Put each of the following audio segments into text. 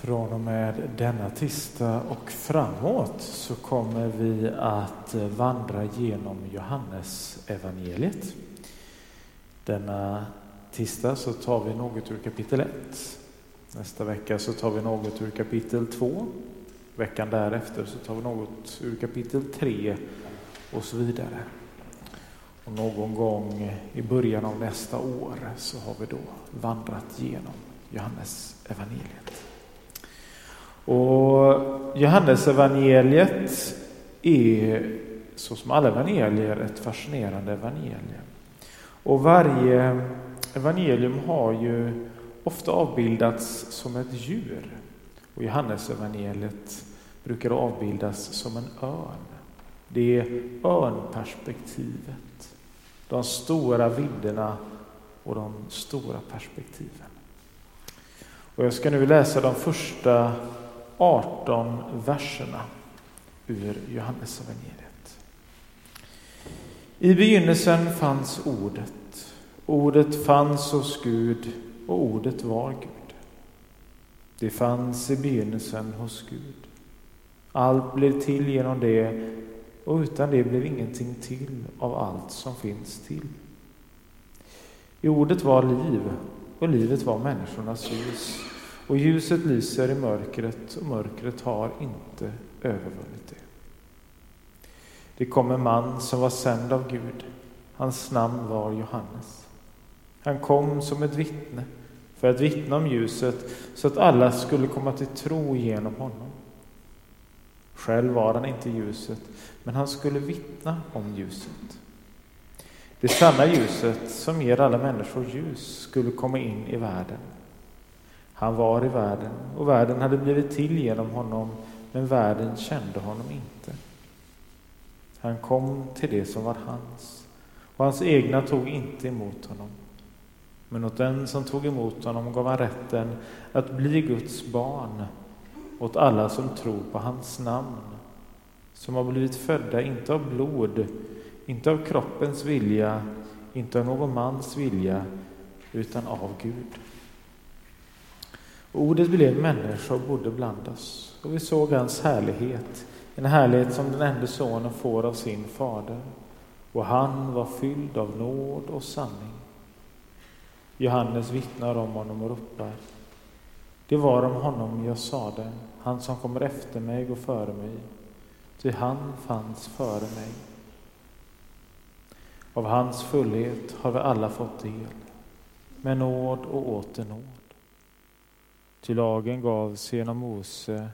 Från och med denna tisdag och framåt så kommer vi att vandra genom Johannes evangeliet. Denna tisdag så tar vi något ur kapitel 1. Nästa vecka så tar vi något ur kapitel 2. Veckan därefter så tar vi något ur kapitel 3 och så vidare. Och någon gång i början av nästa år så har vi då vandrat genom Johannes evangeliet. Och Johannes evangeliet är så som alla evangelier ett fascinerande evangelium. Och varje evangelium har ju ofta avbildats som ett djur. Och Johannes evangeliet brukar avbildas som en örn. Det är örnperspektivet. De stora vidderna och de stora perspektiven. Och jag ska nu läsa de första 18 verserna ur Johannes evangeliet. I begynnelsen fanns ordet. Ordet fanns hos Gud och ordet var Gud. Det fanns i begynnelsen hos Gud. Allt blev till genom det och utan det blev ingenting till av allt som finns till. I ordet var liv och livet var människornas ljus. Och ljuset lyser i mörkret och mörkret har inte övervunnit det. Det kom en man som var sänd av Gud. Hans namn var Johannes. Han kom som ett vittne för att vittna om ljuset så att alla skulle komma till tro genom honom. Själv var han inte ljuset, men han skulle vittna om ljuset. Det sanna ljuset som ger alla människor ljus skulle komma in i världen. Han var i världen och världen hade blivit till genom honom, men världen kände honom inte. Han kom till det som var hans, och hans egna tog inte emot honom. Men åt den som tog emot honom gav han rätten att bli Guds barn, åt alla som tror på hans namn, som har blivit födda inte av blod, inte av kroppens vilja, inte av någon mans vilja, utan av Gud. Ordet blev människa och bodde bland oss, och vi såg hans härlighet, en härlighet som den enda sonen får av sin fader, och han var fylld av nåd och sanning. Johannes vittnar om honom och ropar. Det var om honom jag sade, han som kommer efter mig och före mig, ty han fanns före mig. Av hans fullhet har vi alla fått del, med nåd och åter nåd. Ty lagen gavs genom Mose,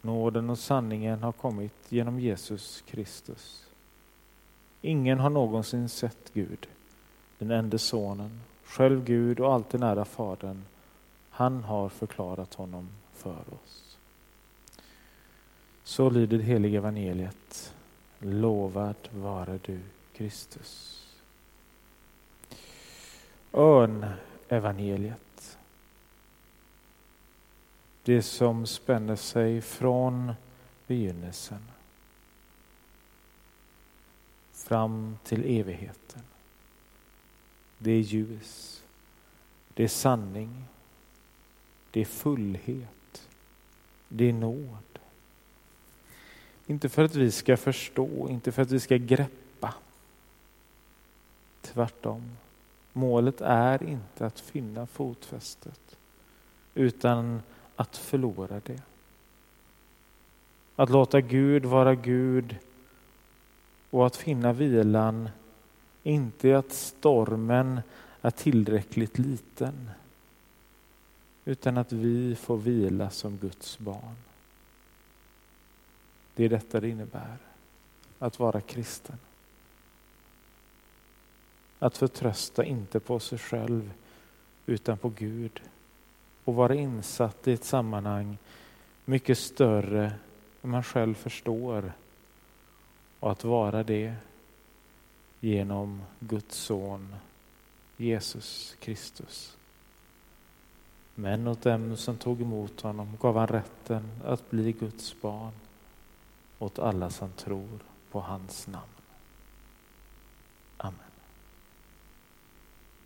nåden och sanningen har kommit genom Jesus Kristus. Ingen har någonsin sett Gud, den enda sonen, själv Gud och alltid nära Fadern. Han har förklarat honom för oss. Så lyder det heliga evangeliet. Lovad vare du, Kristus. Örn-evangeliet. Det som spänner sig från begynnelsen fram till evigheten. Det är ljus, det är sanning, det är fullhet, det är nåd. Inte för att vi ska förstå, inte för att vi ska greppa. Tvärtom. Målet är inte att finna fotfästet utan att förlora det. Att låta Gud vara Gud och att finna vilan, inte att stormen är tillräckligt liten, utan att vi får vila som Guds barn. Det är detta det innebär, att vara kristen. Att förtrösta inte på sig själv, utan på Gud och vara insatt i ett sammanhang mycket större än man själv förstår. Och att vara det genom Guds son Jesus Kristus. Men åt dem som tog emot honom gav han rätten att bli Guds barn åt alla som tror på hans namn.